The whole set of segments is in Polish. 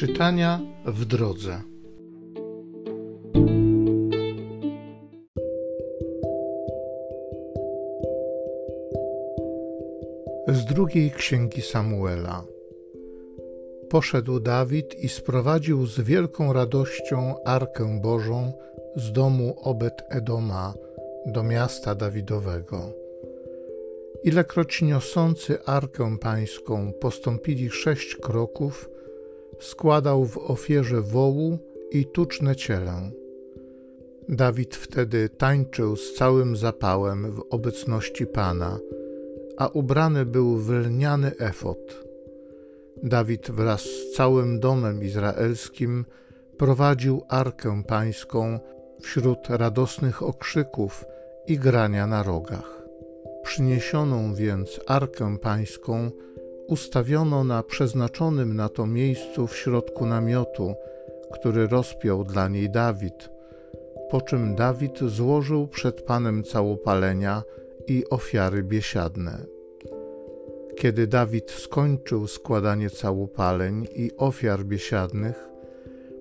Czytania w drodze. Z drugiej księgi Samuela. Poszedł Dawid i sprowadził z wielką radością Arkę Bożą z domu Obed Edoma do miasta Dawidowego. Ilekroć niosący Arkę Pańską postąpili sześć kroków, składał w ofierze wołu i tuczne cielę. Dawid wtedy tańczył z całym zapałem w obecności Pana, a ubrany był w lniany efot. Dawid wraz z całym domem izraelskim prowadził arkę pańską wśród radosnych okrzyków i grania na rogach. Przyniesioną więc arkę pańską ustawiono na przeznaczonym na to miejscu w środku namiotu, który rozpiął dla niej Dawid, po czym Dawid złożył przed Panem całopalenia i ofiary biesiadne. Kiedy Dawid skończył składanie całopaleń i ofiar biesiadnych,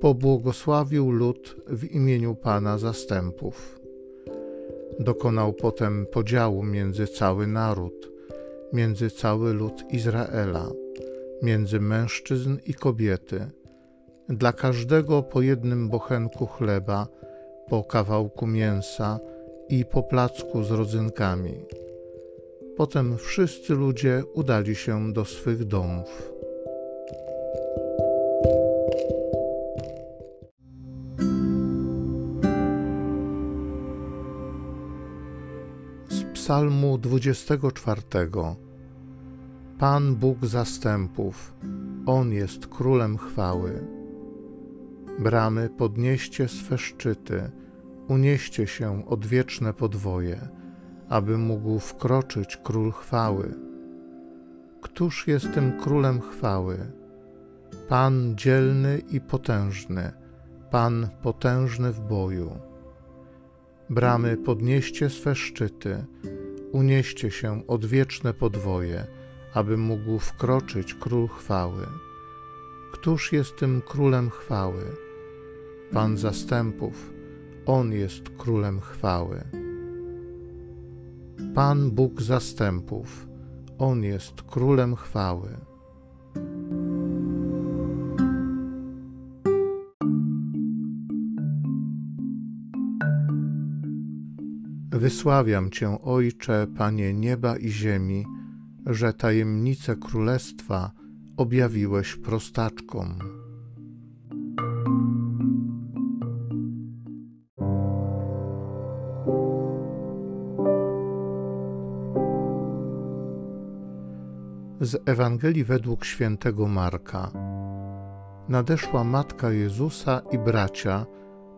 pobłogosławił lud w imieniu Pana zastępów. Dokonał potem podziału między cały naród, między cały lud Izraela, między mężczyzn i kobiety, dla każdego po jednym bochenku chleba, po kawałku mięsa i po placku z rodzynkami. Potem wszyscy ludzie udali się do swych domów. Psalmu 24. Pan Bóg zastępów, On jest królem chwały. Bramy podnieście swe szczyty, unieście się odwieczne podwoje, aby mógł wkroczyć król chwały. Któż jest tym królem chwały? Pan dzielny i potężny, Pan potężny w boju. Bramy podnieście swe szczyty, unieście się odwieczne podwoje, aby mógł wkroczyć król chwały. Któż jest tym królem chwały? Pan zastępów, on jest królem chwały. Pan Bóg zastępów, on jest królem chwały. Wysławiam Cię, Ojcze, Panie nieba i ziemi, że tajemnice królestwa objawiłeś prostaczkom. Z Ewangelii według świętego Marka. Nadeszła matka Jezusa i bracia,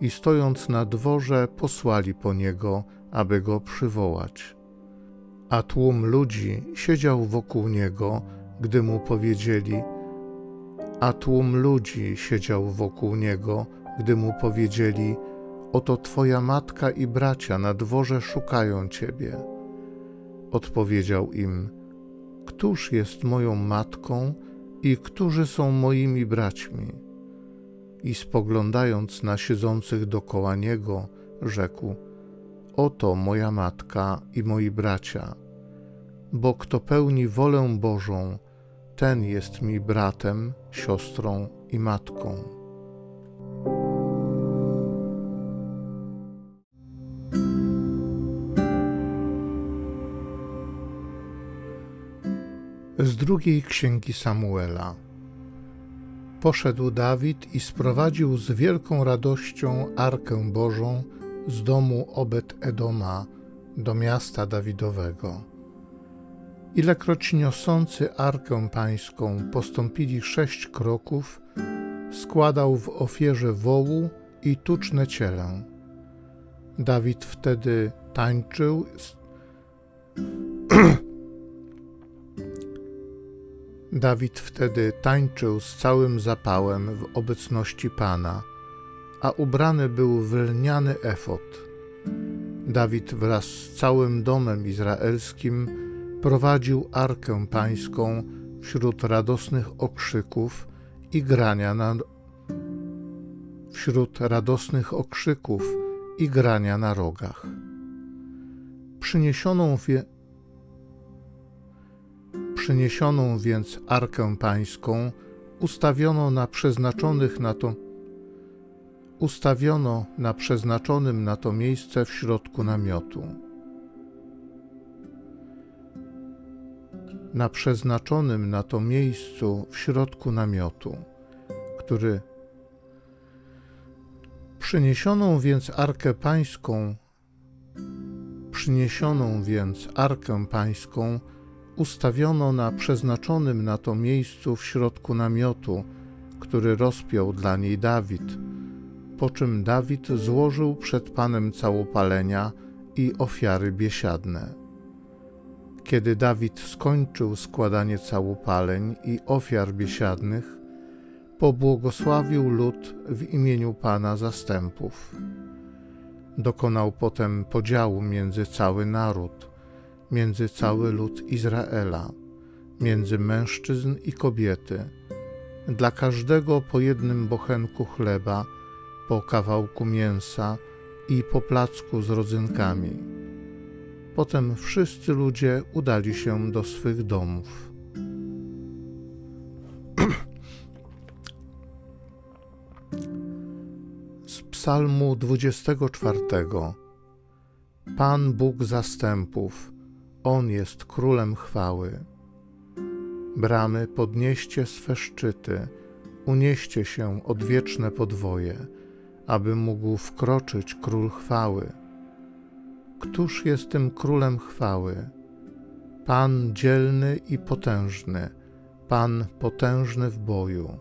i stojąc na dworze, posłali po niego, aby go przywołać. A tłum ludzi siedział wokół niego, gdy mu powiedzieli, a tłum ludzi siedział wokół niego, gdy mu powiedzieli: Oto twoja matka i bracia na dworze szukają ciebie. Odpowiedział im: Któż jest moją matką i którzy są moimi braćmi? I spoglądając na siedzących dokoła niego, rzekł: Oto moja matka i moi bracia, bo kto pełni wolę Bożą, ten jest mi bratem, siostrą i matką. Z drugiej księgi Samuela. Poszedł Dawid i sprowadził z wielką radością Arkę Bożą z domu Obed Edoma do miasta Dawidowego. Ilekroć niosący Arkę Pańską postąpili sześć kroków, składał w ofierze wołu i tuczne cielę. Dawid wtedy tańczył Dawid wtedy tańczył z całym zapałem w obecności Pana, a ubrany był w lniany efot. Dawid wraz z całym domem izraelskim prowadził arkę pańską wśród radosnych okrzyków i grania na, wśród radosnych okrzyków i grania na rogach. Przyniesioną, przyniesioną więc arkę pańską ustawiono na przeznaczonych na to ustawiono na przeznaczonym na to miejsce w środku namiotu. Na przeznaczonym na to miejscu w środku namiotu, który przyniesioną więc arkę pańską, przyniesioną więc arkę pańską ustawiono na przeznaczonym na to miejscu w środku namiotu, który rozpiął dla niej Dawid po czym Dawid złożył przed Panem całopalenia i ofiary biesiadne. Kiedy Dawid skończył składanie całopaleń i ofiar biesiadnych, pobłogosławił lud w imieniu Pana zastępów. Dokonał potem podziału między cały naród, między cały lud Izraela, między mężczyzn i kobiety, dla każdego po jednym bochenku chleba po kawałku mięsa i po placku z rodzynkami. Potem wszyscy ludzie udali się do swych domów. Z Psalmu 24. Pan Bóg zastępów, On jest królem chwały. Bramy podnieście swe szczyty, unieście się odwieczne podwoje aby mógł wkroczyć król chwały. Któż jest tym królem chwały? Pan dzielny i potężny, Pan potężny w boju.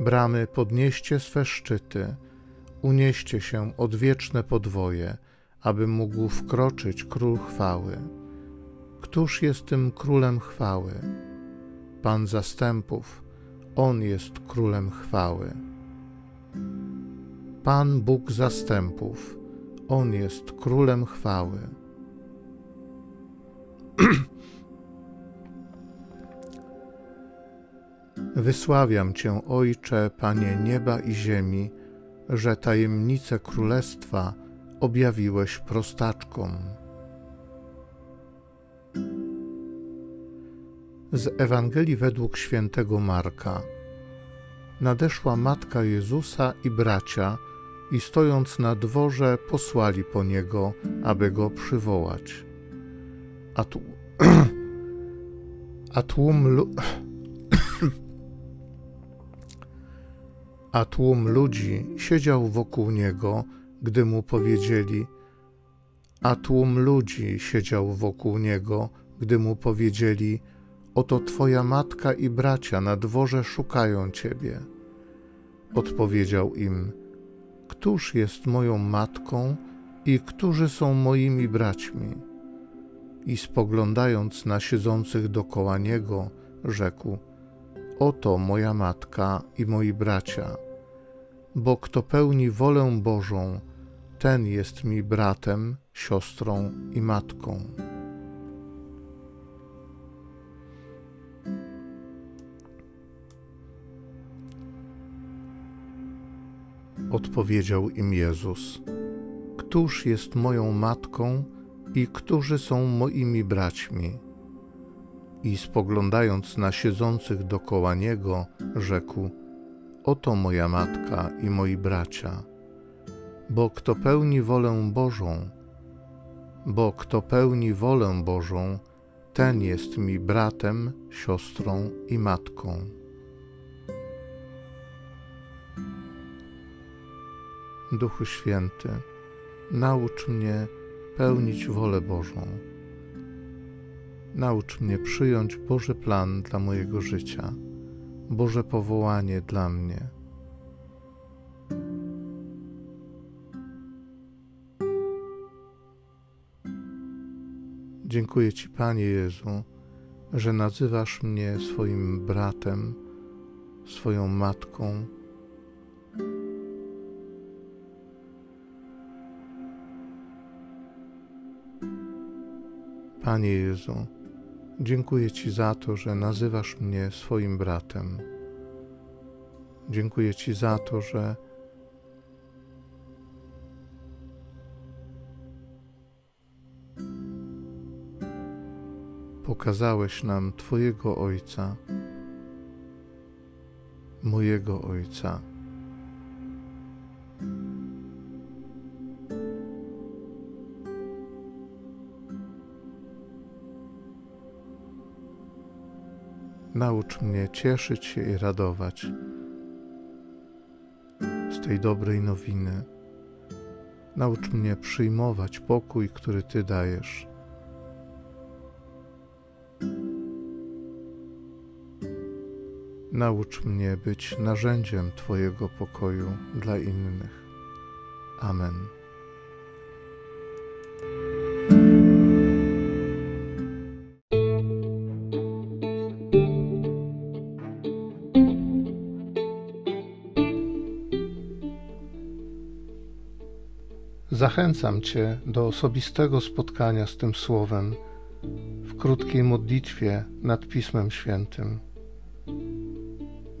Bramy podnieście swe szczyty, unieście się odwieczne podwoje, aby mógł wkroczyć król chwały. Któż jest tym królem chwały? Pan zastępów, On jest królem chwały. Pan Bóg zastępów, On jest królem chwały. Wysławiam Cię, Ojcze, Panie nieba i ziemi, że tajemnice królestwa objawiłeś prostaczkom. Z Ewangelii według świętego Marka. Nadeszła matka Jezusa i bracia, i stojąc na dworze posłali po niego, aby go przywołać. A, tu, a tłum lu, a tłum ludzi siedział wokół niego, gdy mu powiedzieli, a tłum ludzi siedział wokół niego, gdy mu powiedzieli, oto twoja matka i bracia na dworze szukają ciebie. Odpowiedział im, Któż jest moją matką i którzy są moimi braćmi? I spoglądając na siedzących dokoła niego, rzekł: Oto moja matka i moi bracia. Bo kto pełni wolę Bożą, ten jest mi bratem, siostrą i matką. Odpowiedział im Jezus: Któż jest moją matką i którzy są moimi braćmi? I spoglądając na siedzących dokoła niego, rzekł: Oto moja matka i moi bracia. Bo kto pełni wolę Bożą, bo kto pełni wolę Bożą, ten jest mi bratem, siostrą i matką. Duchu Święty, naucz mnie pełnić wolę Bożą. Naucz mnie przyjąć Boży plan dla mojego życia, Boże powołanie dla mnie. Dziękuję Ci, Panie Jezu, że nazywasz mnie swoim bratem, swoją matką Panie Jezu, dziękuję Ci za to, że nazywasz mnie swoim bratem. Dziękuję Ci za to, że pokazałeś nam Twojego Ojca, mojego Ojca. Naucz mnie cieszyć się i radować z tej dobrej nowiny. Naucz mnie przyjmować pokój, który Ty dajesz. Naucz mnie być narzędziem Twojego pokoju dla innych. Amen. Zachęcam Cię do osobistego spotkania z tym Słowem w krótkiej modlitwie nad Pismem Świętym.